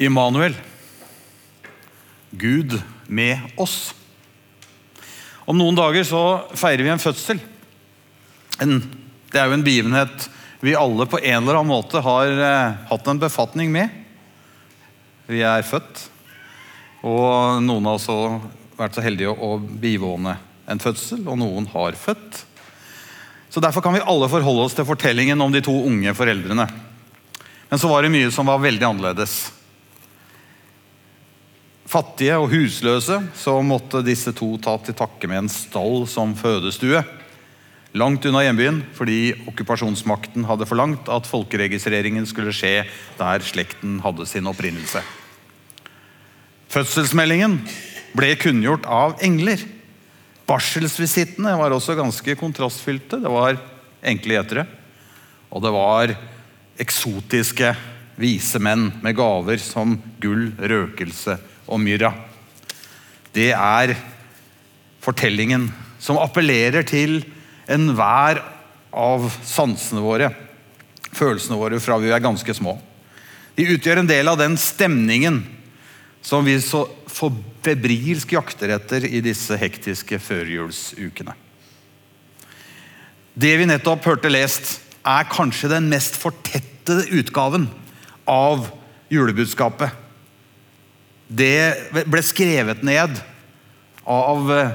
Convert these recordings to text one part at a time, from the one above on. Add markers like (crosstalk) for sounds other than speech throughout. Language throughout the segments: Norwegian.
Immanuel. Gud med oss. Om noen dager så feirer vi en fødsel. En, det er jo en begivenhet vi alle på en eller annen måte har eh, hatt en befatning med. Vi er født, og noen av oss har vært så heldige å bivåne en fødsel, og noen har født. Så Derfor kan vi alle forholde oss til fortellingen om de to unge foreldrene. Men så var det mye som var veldig annerledes. Fattige og husløse, så måtte disse to ta til takke med en stall som fødestue. Langt unna hjembyen, fordi okkupasjonsmakten hadde forlangt at folkeregistreringen skulle skje der slekten hadde sin opprinnelse. Fødselsmeldingen ble kunngjort av engler. Barselsvisittene var også ganske kontrastfylte. Det var enkle gjetere. Og det var eksotiske vise menn med gaver som gull, røkelse og myrra. Det er fortellingen som appellerer til enhver av sansene våre, følelsene våre, fra vi er ganske små. De utgjør en del av den stemningen som vi så febrilsk jakter etter i disse hektiske førjulsukene. Det vi nettopp hørte lest, er kanskje den mest fortettede utgaven av julebudskapet det ble skrevet ned av eh,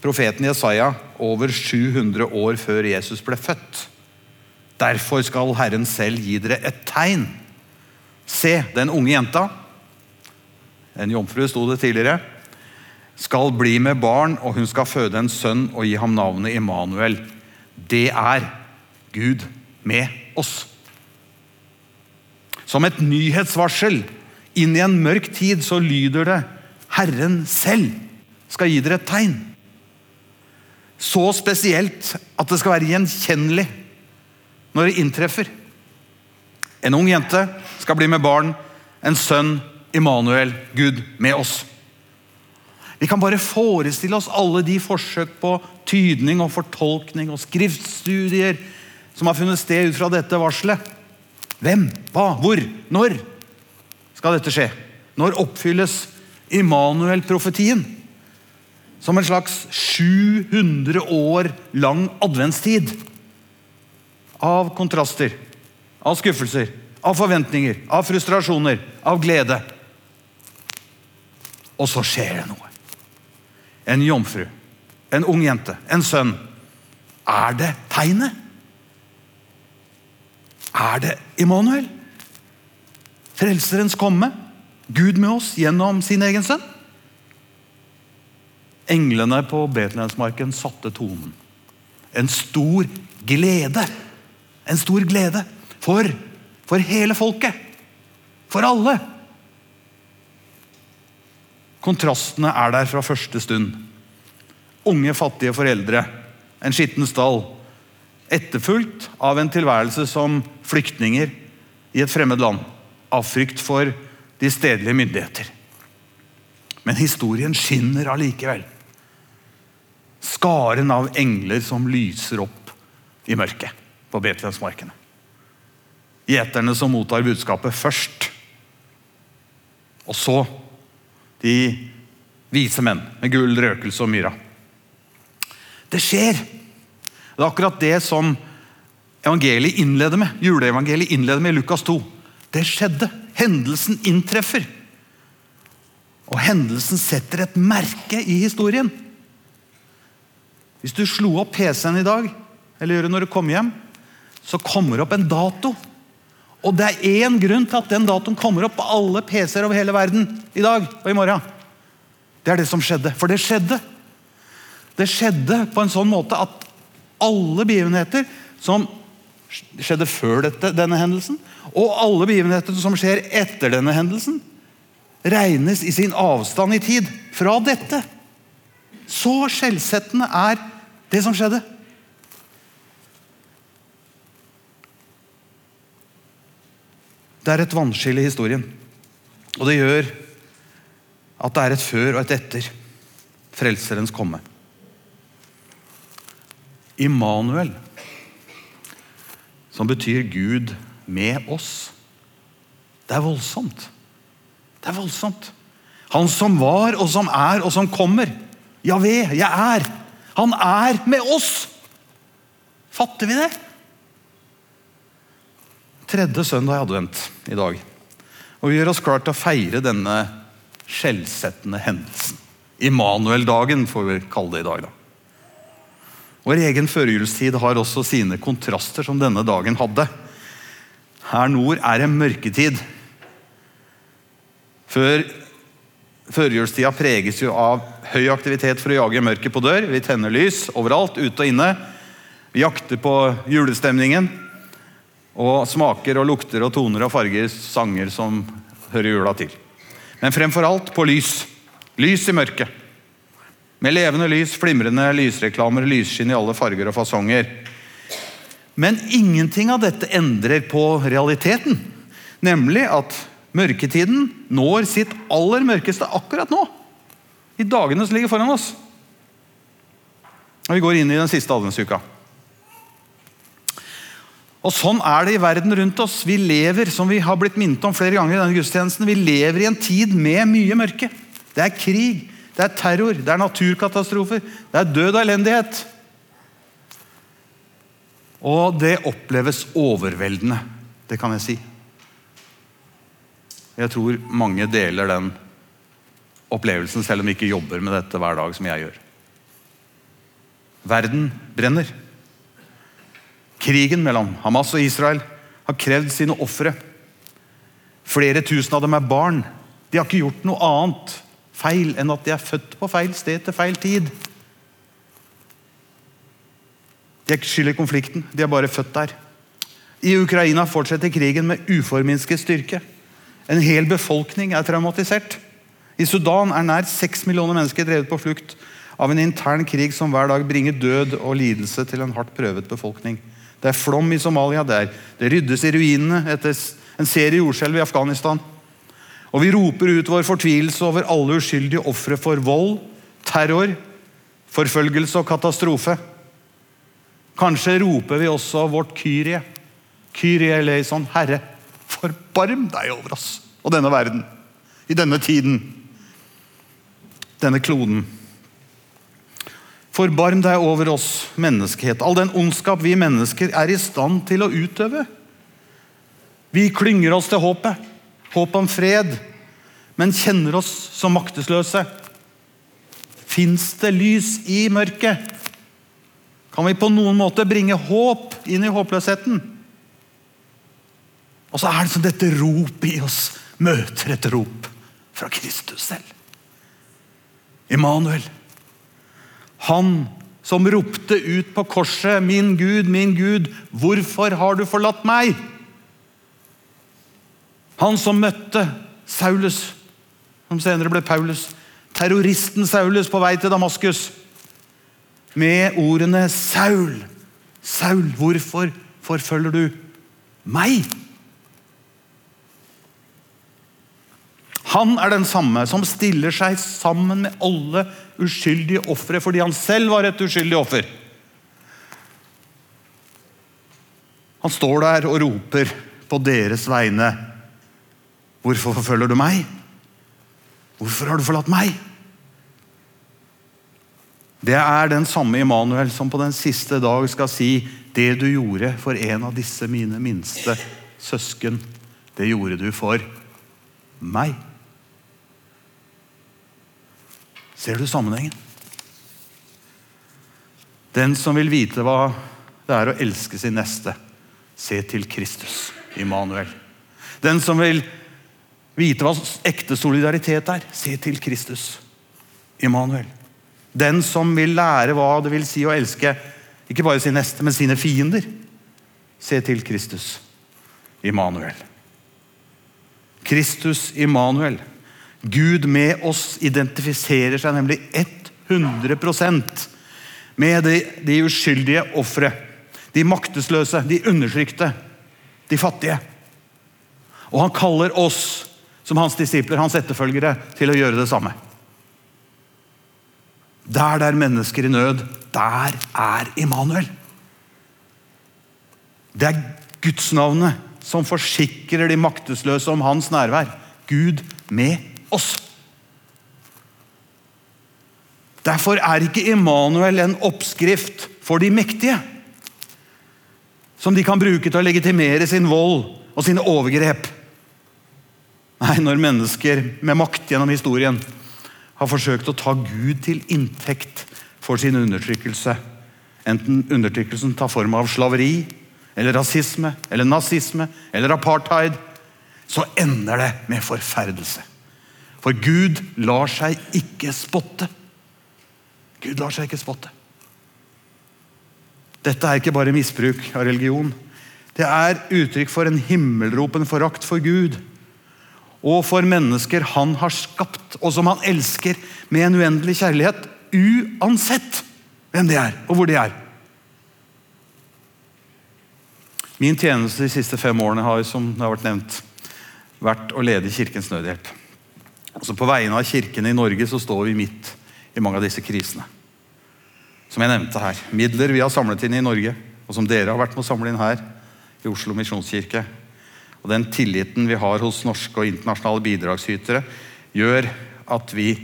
profeten Jesaja over 700 år før Jesus ble født. Derfor skal Herren selv gi dere et tegn. Se, den unge jenta, en jomfru sto det tidligere, skal bli med barn, og hun skal føde en sønn og gi ham navnet Immanuel. Det er Gud med oss. Som et nyhetsvarsel inn i en mørk tid så lyder det Herren selv skal gi dere et tegn. Så spesielt at det skal være gjenkjennelig når det inntreffer. En ung jente skal bli med barn, en sønn, Immanuel, Gud med oss. Vi kan bare forestille oss alle de forsøk på tydning og fortolkning og skriftstudier som har funnet sted ut fra dette varselet. Hvem, hva, hvor, når? Skal dette skje. Når oppfylles Immanuel-profetien? Som en slags 700 år lang adventstid. Av kontraster, av skuffelser, av forventninger, av frustrasjoner, av glede. Og så skjer det noe. En jomfru, en ung jente, en sønn. Er det tegnet? Er det Immanuel? Frelserens komme, Gud med oss gjennom sin egen sønn. Englene på Betlehemsmarken satte tonen. En stor glede. En stor glede for, for hele folket. For alle. Kontrastene er der fra første stund. Unge, fattige foreldre, en skitten stall. Etterfulgt av en tilværelse som flyktninger i et fremmed land av frykt for de stedlige myndigheter. Men historien skinner allikevel. Skaren av engler som lyser opp i mørket på Betlehemsmarkene. Gjeterne som mottar budskapet først. Og så de vise menn med gull, røkelse og myra. Det skjer! Det er akkurat det som evangeliet innleder med. Juleevangeliet innleder med i Lukas 2. Det skjedde. Hendelsen inntreffer. Og hendelsen setter et merke i historien. Hvis du slo opp PC-en i dag, eller gjør det når du kommer hjem, så kommer det opp en dato. Og det er én grunn til at den datoen kommer opp på alle PC-er over hele verden i dag og i morgen. Det er det som skjedde. For det skjedde. Det skjedde på en sånn måte at alle begivenheter som skjedde før dette, denne hendelsen, og alle begivenheter som skjer etter denne hendelsen, regnes i sin avstand i tid fra dette. Så skjellsettende er det som skjedde. Det er et vannskille i historien. Og det gjør at det er et før og et etter Frelserens komme. Immanuel som betyr Gud med oss. Det er voldsomt. Det er voldsomt. Han som var, og som er, og som kommer. Javé, jeg er. Han er med oss! Fatter vi det? Tredje søndag i advent i dag. Og vi gjør oss klart til å feire denne skjellsettende hendelsen. Immanuel-dagen, får vi kalle det i dag. da. Vår egen førjulstid har også sine kontraster, som denne dagen hadde. Her nord er det mørketid. Før Førjulstida preges jo av høy aktivitet for å jage mørket på dør. Vi tenner lys overalt, ute og inne. Vi jakter på julestemningen. Og smaker og lukter og toner og farger sanger som hører jula til. Men fremfor alt på lys. Lys i mørket. Med levende lys, flimrende lysreklamer, lysskinn i alle farger og fasonger. Men ingenting av dette endrer på realiteten. Nemlig at Mørketiden når sitt aller mørkeste akkurat nå. I dagene som ligger foran oss. Og Vi går inn i den siste adventsuka. Og Sånn er det i verden rundt oss. Vi lever som vi har blitt minnet om flere ganger i denne gudstjenesten, vi lever i en tid med mye mørke. Det er krig, det er terror, det er naturkatastrofer, det er død og elendighet. Og det oppleves overveldende, det kan jeg si. Jeg tror mange deler den opplevelsen, selv om de ikke jobber med dette hver dag som jeg gjør. Verden brenner. Krigen mellom Hamas og Israel har krevd sine ofre. Flere tusen av dem er barn. De har ikke gjort noe annet feil enn at de er født på feil sted til feil tid. De er ikke skyld i konflikten, de er bare født der. I Ukraina fortsetter krigen med uforminsket styrke. En hel befolkning er traumatisert. I Sudan er nær seks millioner mennesker drevet på flukt av en intern krig som hver dag bringer død og lidelse til en hardt prøvet befolkning. Det er flom i Somalia, det, er, det ryddes i ruinene etter en serie jordskjelv i Afghanistan. Og vi roper ut vår fortvilelse over alle uskyldige ofre for vold, terror, forfølgelse og katastrofe. Kanskje roper vi også vårt Kyrie. Kyrie eleison, Herre, Forbarm deg over oss og denne verden, i denne tiden, denne kloden. Forbarm deg over oss, menneskehet, all den ondskap vi mennesker er i stand til å utøve. Vi klynger oss til håpet, håp om fred, men kjenner oss som maktesløse. Fins det lys i mørket? Kan vi på noen måte bringe håp inn i håpløsheten? Og så er det som dette ropet i oss møter et rop fra Kristus selv. Immanuel. Han som ropte ut på korset, 'Min Gud, min Gud, hvorfor har du forlatt meg?' Han som møtte Saulus, som senere ble Paulus, terroristen Saulus på vei til Damaskus, med ordene 'Saul, Saul, hvorfor forfølger du meg?' Han er den samme som stiller seg sammen med alle uskyldige ofre fordi han selv var et uskyldig offer. Han står der og roper på deres vegne. Hvorfor forfølger du meg? Hvorfor har du forlatt meg? Det er den samme Immanuel som på den siste dag skal si det du gjorde for en av disse mine minste søsken, det gjorde du for meg. Ser du sammenhengen? Den som vil vite hva det er å elske sin neste, se til Kristus, Immanuel. Den som vil vite hva ekte solidaritet er, se til Kristus, Immanuel. Den som vil lære hva det vil si å elske ikke bare sin neste, men sine fiender, se til Kristus, Immanuel. Kristus Immanuel. Gud med oss identifiserer seg nemlig 100% med de, de uskyldige ofre. De maktesløse, de undertrykte, de fattige. Og han kaller oss som hans disipler, hans etterfølgere, til å gjøre det samme. Der det er mennesker i nød, der er Immanuel. Det er gudsnavnet som forsikrer de maktesløse om hans nærvær. Gud med oss. Derfor er ikke Immanuel en oppskrift for de mektige. Som de kan bruke til å legitimere sin vold og sine overgrep. Nei, når mennesker med makt gjennom historien har forsøkt å ta Gud til inntekt for sin undertrykkelse, enten undertrykkelsen tar form av slaveri, eller rasisme, eller nazisme eller apartheid, så ender det med forferdelse. For Gud lar seg ikke spotte. Gud lar seg ikke spotte. Dette er ikke bare misbruk av religion. Det er uttrykk for en himmelropen forakt for Gud og for mennesker han har skapt, og som han elsker med en uendelig kjærlighet, uansett hvem de er, og hvor de er. Min tjeneste de siste fem årene har som det har vært nevnt, vært å lede Kirkens Nødhjelp. Altså På vegne av kirkene i Norge så står vi midt i mange av disse krisene. Som jeg nevnte her. Midler vi har samlet inn i Norge, og som dere har vært med å samle inn her i Oslo misjonskirke. Og den tilliten vi har hos norske og internasjonale bidragsytere, gjør at vi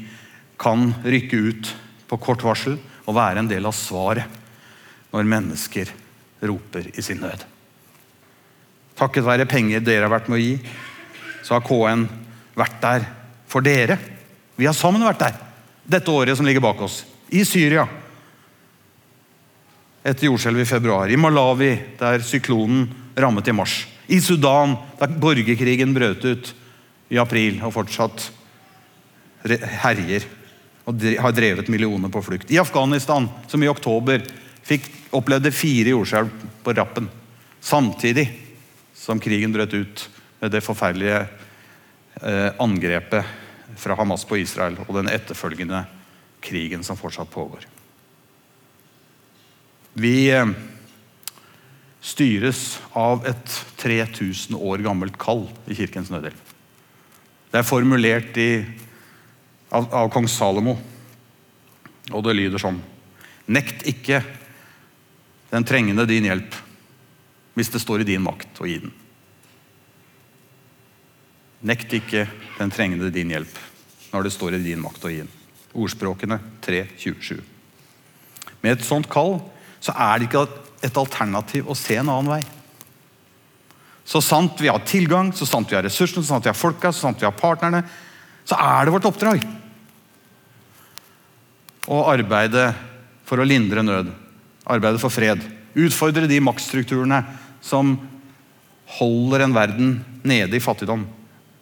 kan rykke ut på kort varsel og være en del av svaret når mennesker roper i sin nød. Takket være penger dere har vært med å gi, så har KN vært der for dere. Vi har sammen vært der dette året som ligger bak oss. I Syria etter jordskjelvet i februar. I Malawi, der syklonen rammet i mars. I Sudan, der borgerkrigen brøt ut i april og fortsatt herjer og har drevet millioner på flukt. I Afghanistan, som i oktober fikk, opplevde fire jordskjelv på rappen. Samtidig som krigen brøt ut med det forferdelige eh, angrepet fra Hamas på Israel og den etterfølgende krigen som fortsatt pågår. Vi eh, styres av et 3000 år gammelt kall i Kirkens Nødhjelp. Det er formulert i, av, av kong Salomo, og det lyder sånn Nekt ikke den trengende din hjelp hvis det står i din makt å gi den. Nekt ikke den trengende din hjelp når det står i din makt å gi den. Ordspråkene 3.27. Med et sånt kall så er det ikke et alternativ å se en annen vei. Så sant vi har tilgang, så sant vi har ressursene, så sant vi har folka, så sant vi har partnerne, så er det vårt oppdrag å arbeide for å lindre nød, arbeide for fred. Utfordre de maktstrukturene som holder en verden nede i fattigdom.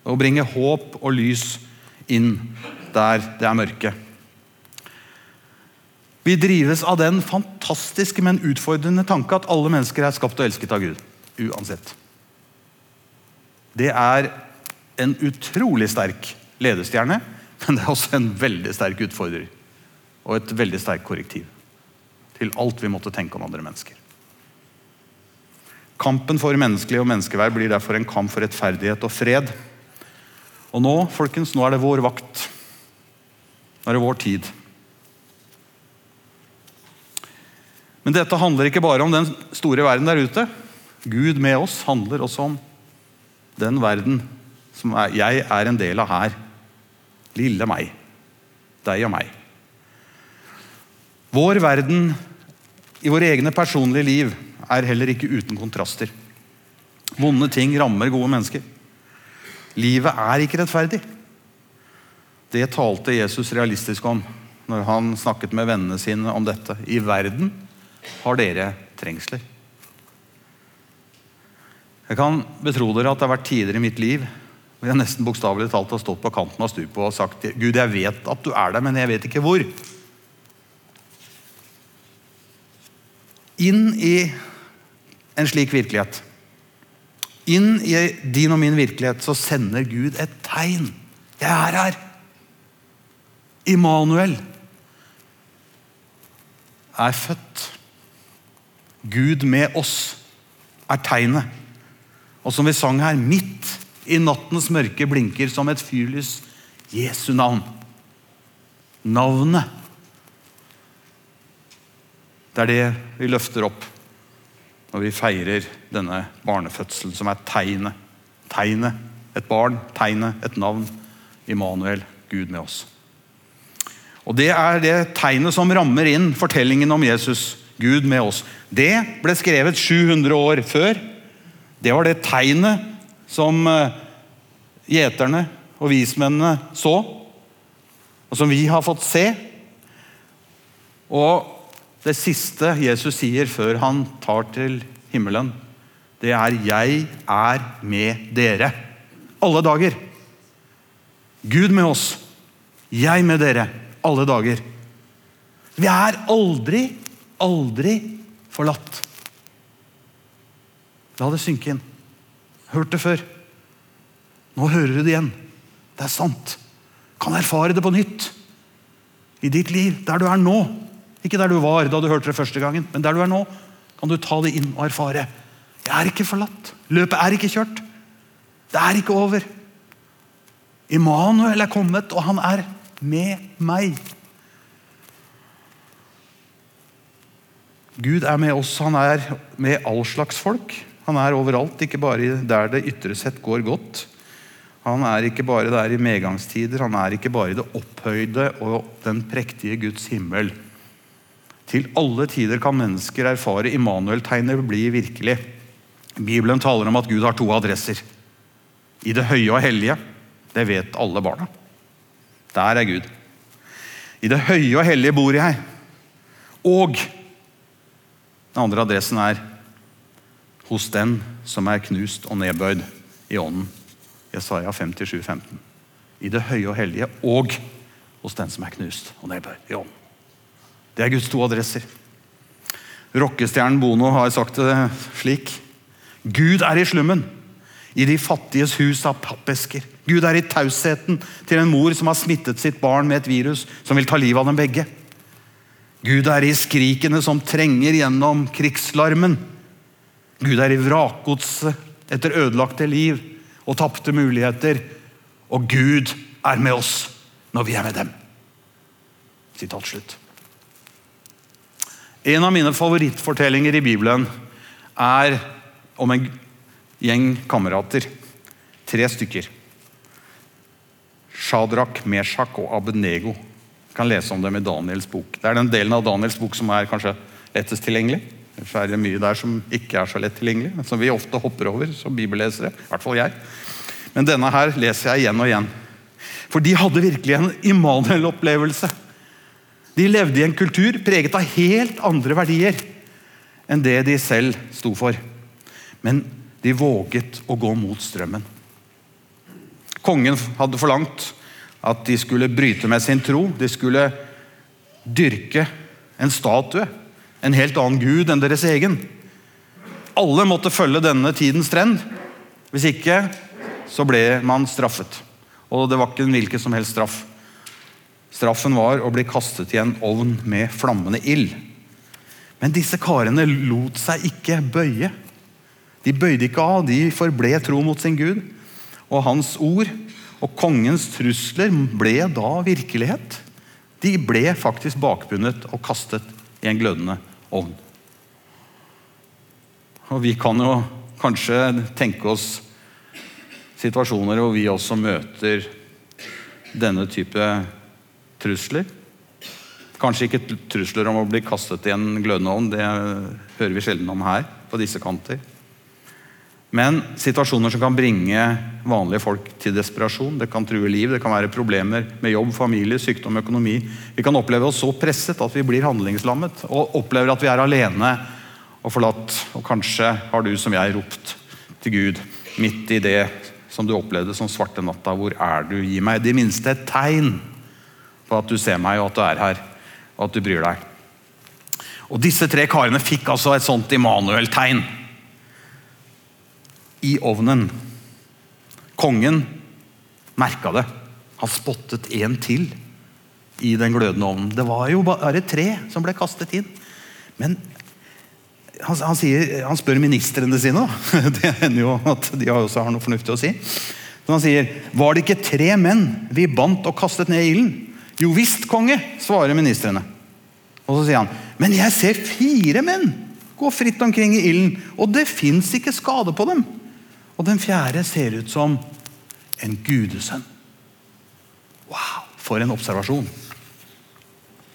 Og bringe håp og lys inn der det er mørke. Vi drives av den fantastiske, men utfordrende tanke at alle mennesker er skapt og elsket av Gud. Uansett. Det er en utrolig sterk ledestjerne, men det er også en veldig sterk utfordrer. Og et veldig sterkt korrektiv til alt vi måtte tenke om andre mennesker. Kampen for menneskelig og menneskeverd blir derfor en kamp for rettferdighet og fred. Og nå, folkens, nå er det vår vakt. Nå er det vår tid. Men dette handler ikke bare om den store verden der ute. Gud med oss handler også om den verden som jeg er en del av her. Lille meg. Deg og meg. Vår verden i våre egne personlige liv er heller ikke uten kontraster. Vonde ting rammer gode mennesker. Livet er ikke rettferdig. Det talte Jesus realistisk om når han snakket med vennene sine om dette. I verden har dere trengsler. Jeg kan betro dere at det har vært tider i mitt liv hvor jeg nesten bokstavelig talt har stått på kanten av stupet og sagt Gud, jeg vet at du er der, men jeg vet ikke hvor. Inn i en slik virkelighet, inn i din og min virkelighet, så sender Gud et tegn. Jeg er her. Immanuel er født. Gud med oss er tegnet. Og som vi sang her, midt i nattens mørke blinker som et fyrlys Jesu navn. Navnet. Det er det vi løfter opp når vi feirer denne barnefødselen, som er tegnet. Tegnet. Et barn, tegnet, et navn. Immanuel, Gud med oss. Og Det er det tegnet som rammer inn fortellingen om Jesus, Gud med oss. Det ble skrevet 700 år før. Det var det tegnet som eh, gjeterne og vismennene så, og som vi har fått se. Og det siste Jesus sier før han tar til himmelen, det er 'Jeg er med dere'. Alle dager. Gud med oss. Jeg med dere. Alle dager. Vi er aldri, aldri forlatt. La det synke inn. Hørt det før. Nå hører du det igjen. Det er sant. Kan erfare det på nytt. I ditt liv, der du er nå. Ikke der du var da du hørte det første gangen, men der du er nå, kan du ta det inn og erfare. Jeg er ikke forlatt. Løpet er ikke kjørt. Det er ikke over. Immanuel er kommet, og han er med meg. Gud er med oss. Han er med all slags folk. Han er overalt, ikke bare der det ytre sett går godt. Han er ikke bare der i medgangstider, han er ikke bare i det opphøyde og den prektige Guds himmel. Til alle tider kan mennesker erfare Immanuel-tegnet bli virkelig. Bibelen taler om at Gud har to adresser. I det høye og hellige. Det vet alle barna. Der er Gud. I det høye og hellige bor jeg. Og den andre adressen er hos den som er knust og nedbøyd i ånden. Jesaja 57, 15. I det høye og hellige og hos den som er knust og nedbøyd i ånden. Det er Guds to adresser. Rockestjernen Bono har sagt det slik. Gud er i slummen, i de fattiges hus av pappesker. Gud er i tausheten til en mor som har smittet sitt barn med et virus som vil ta livet av dem begge. Gud er i skrikene som trenger gjennom krigslarmen. Gud er i vrakgodset etter ødelagte liv og tapte muligheter. Og Gud er med oss når vi er med dem. Sitat slutt. En av mine favorittfortellinger i Bibelen er om en gjeng kamerater. Tre stykker. Shadrach, Meshach og Abednego. Kan lese om dem i Daniels bok. Det er den delen av Daniels bok som er kanskje lettest tilgjengelig. Så er mye der som ikke er så lett tilgjengelig, men som vi ofte hopper over som bibellesere. I hvert fall jeg. Men denne her leser jeg igjen og igjen. For de hadde virkelig en Immanuel-opplevelse. De levde i en kultur preget av helt andre verdier enn det de selv sto for. Men de våget å gå mot strømmen. Kongen hadde forlangt at de skulle bryte med sin tro. De skulle dyrke en statue, en helt annen gud enn deres egen. Alle måtte følge denne tidens trend. Hvis ikke så ble man straffet. Og det var ikke en hvilken som helst straff. Straffen var å bli kastet i en ovn med flammende ild. Men disse karene lot seg ikke bøye. De bøyde ikke av, de forble tro mot sin Gud. Og hans ord og kongens trusler ble da virkelighet. De ble faktisk bakbundet og kastet i en glødende ovn. Og vi kan jo kanskje tenke oss situasjoner hvor vi også møter denne type trusler. Kanskje ikke trusler om å bli kastet i en glødende ovn, det hører vi sjelden om her. på disse kanter. Men situasjoner som kan bringe vanlige folk til desperasjon. Det kan true liv, det kan være problemer med jobb, familie, sykdom, økonomi. Vi kan oppleve oss så presset at vi blir handlingslammet og opplever at vi er alene og forlatt. Og kanskje har du som jeg ropt til Gud midt i det som du opplevde som svarte natta. Hvor er du? Gi meg det minste et tegn på at du ser meg, og at du er her, og at du bryr deg. Og Disse tre karene fikk altså et sånt Immanuel-tegn i ovnen. Kongen merka det. Han spottet en til i den glødende ovnen. Det var jo bare tre som ble kastet inn. Men han, han, sier, han, spør ministrene sine. (laughs) Det hender jo at de også har noe fornuftig å si. Men han sier, 'Var det ikke tre menn vi bandt og kastet ned i ilden?' 'Jo visst, konge', svarer ministrene. Og så sier han, 'Men jeg ser fire menn gå fritt omkring i ilden, og det fins ikke skade på dem.' Og den fjerde ser ut som en gudesønn. Wow, For en observasjon.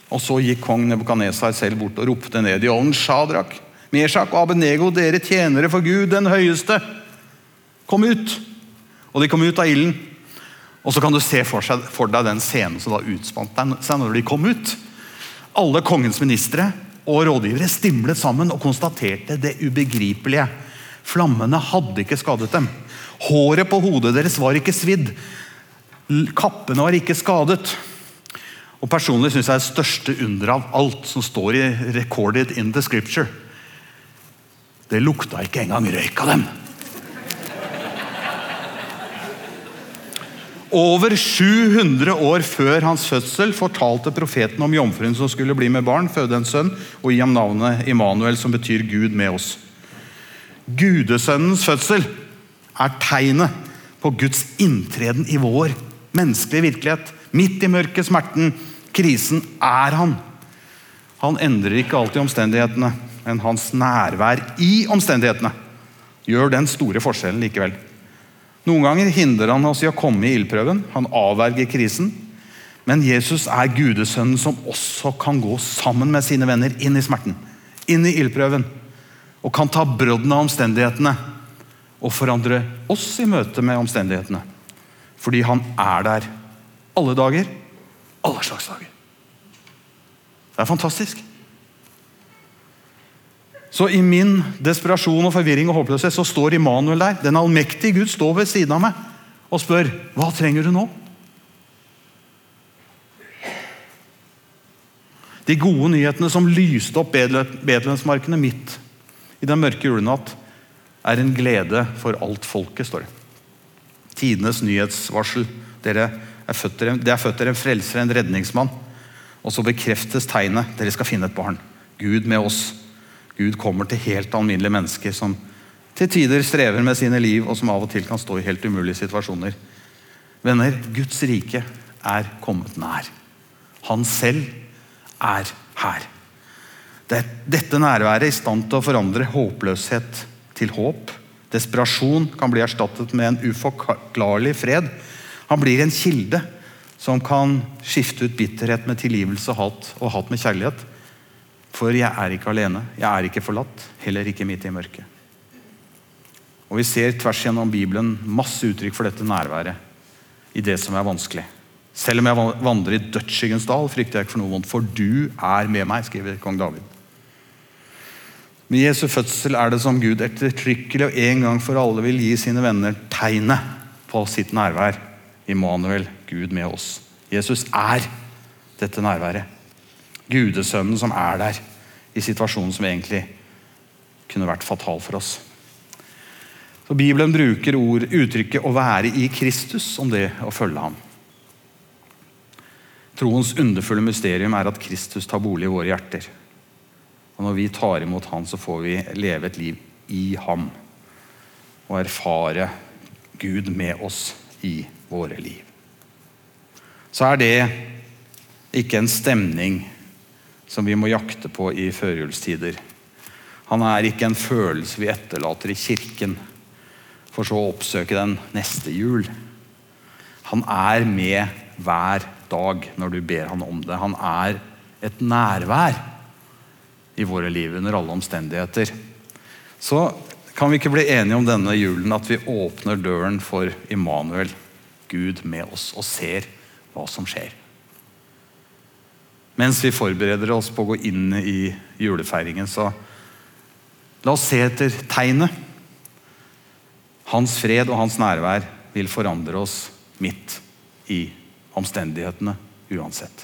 Og så gikk kong Nebukadnesar selv bort og ropte ned i ovnen. Shadrak, Meshak og Abenego, dere tjenere for Gud den høyeste. Kom ut! Og de kom ut av ilden. Og så kan du se for, seg, for deg den scenen som da utspant seg når de kom ut. Alle kongens ministre og rådgivere stimlet sammen og konstaterte det ubegripelige. Flammene hadde ikke skadet dem. Håret på hodet deres var ikke svidd. Kappene var ikke skadet. Og Personlig syns jeg det største underet av alt som står i 'recorded in the scripture', det lukta ikke engang røyk av dem. Over 700 år før hans fødsel fortalte profeten om jomfruen som skulle bli med barn, føde en sønn og gi ham navnet Immanuel, som betyr Gud med oss. Gudesønnens fødsel er tegnet på Guds inntreden i vår menneskelige virkelighet. Midt i mørket, smerten, krisen er han. Han endrer ikke alltid omstendighetene, men hans nærvær i omstendighetene gjør den store forskjellen likevel. Noen ganger hindrer han oss i å komme i ildprøven. Han avverger krisen. Men Jesus er gudesønnen som også kan gå sammen med sine venner inn i smerten, inn i ildprøven. Og kan ta brodden av omstendighetene og forandre oss i møte med omstendighetene. Fordi han er der alle dager, alle slags dager. Det er fantastisk. Så i min desperasjon og forvirring og håpløshet så står Immanuel der. Den allmektige Gud står ved siden av meg og spør hva trenger du nå? De gode nyhetene som lyste opp Betlehemsmarkene midt i den mørke julenatt, er en glede for alt folket, står det. Tidenes nyhetsvarsel. Dere er født, det er født dere en frelser, en redningsmann. Og så bekreftes tegnet. Dere skal finne et barn. Gud med oss. Gud kommer til helt alminnelige mennesker som til tider strever med sine liv, og som av og til kan stå i helt umulige situasjoner. Venner, Guds rike er kommet nær. Han selv er her. Dette nærværet er i stand til å forandre håpløshet til håp. Desperasjon kan bli erstattet med en uforklarlig fred. Han blir en kilde som kan skifte ut bitterhet med tilgivelse og hat med kjærlighet. For jeg er ikke alene. Jeg er ikke forlatt. Heller ikke midt i mørket. Og Vi ser tvers gjennom Bibelen masse uttrykk for dette nærværet i det som er vanskelig. Selv om jeg vandrer i dødsskyggens dal, frykter jeg ikke for noe vondt, for du er med meg, skriver kong David. Med Jesu fødsel er det som Gud ettertrykkelig og en gang for alle vil gi sine venner tegnet på sitt nærvær. Immanuel, Gud med oss. Jesus er dette nærværet. Gudesønnen som er der i situasjonen som egentlig kunne vært fatal for oss. Så Bibelen bruker ord, uttrykket 'å være i Kristus' om det å følge ham. Troens underfulle mysterium er at Kristus tar bolig i våre hjerter. Og Når vi tar imot Han, så får vi leve et liv i Ham. Og erfare Gud med oss i våre liv. Så er det ikke en stemning som vi må jakte på i førjulstider. Han er ikke en følelse vi etterlater i kirken, for så å oppsøke den neste jul. Han er med hver dag når du ber han om det. Han er et nærvær i våre liv under alle omstendigheter. Så kan vi ikke bli enige om denne julen at vi åpner døren for Immanuel, Gud med oss, og ser hva som skjer mens vi forbereder oss på å gå inn i julefeiringen. Så la oss se etter tegnet. Hans fred og hans nærvær vil forandre oss midt i omstendighetene uansett.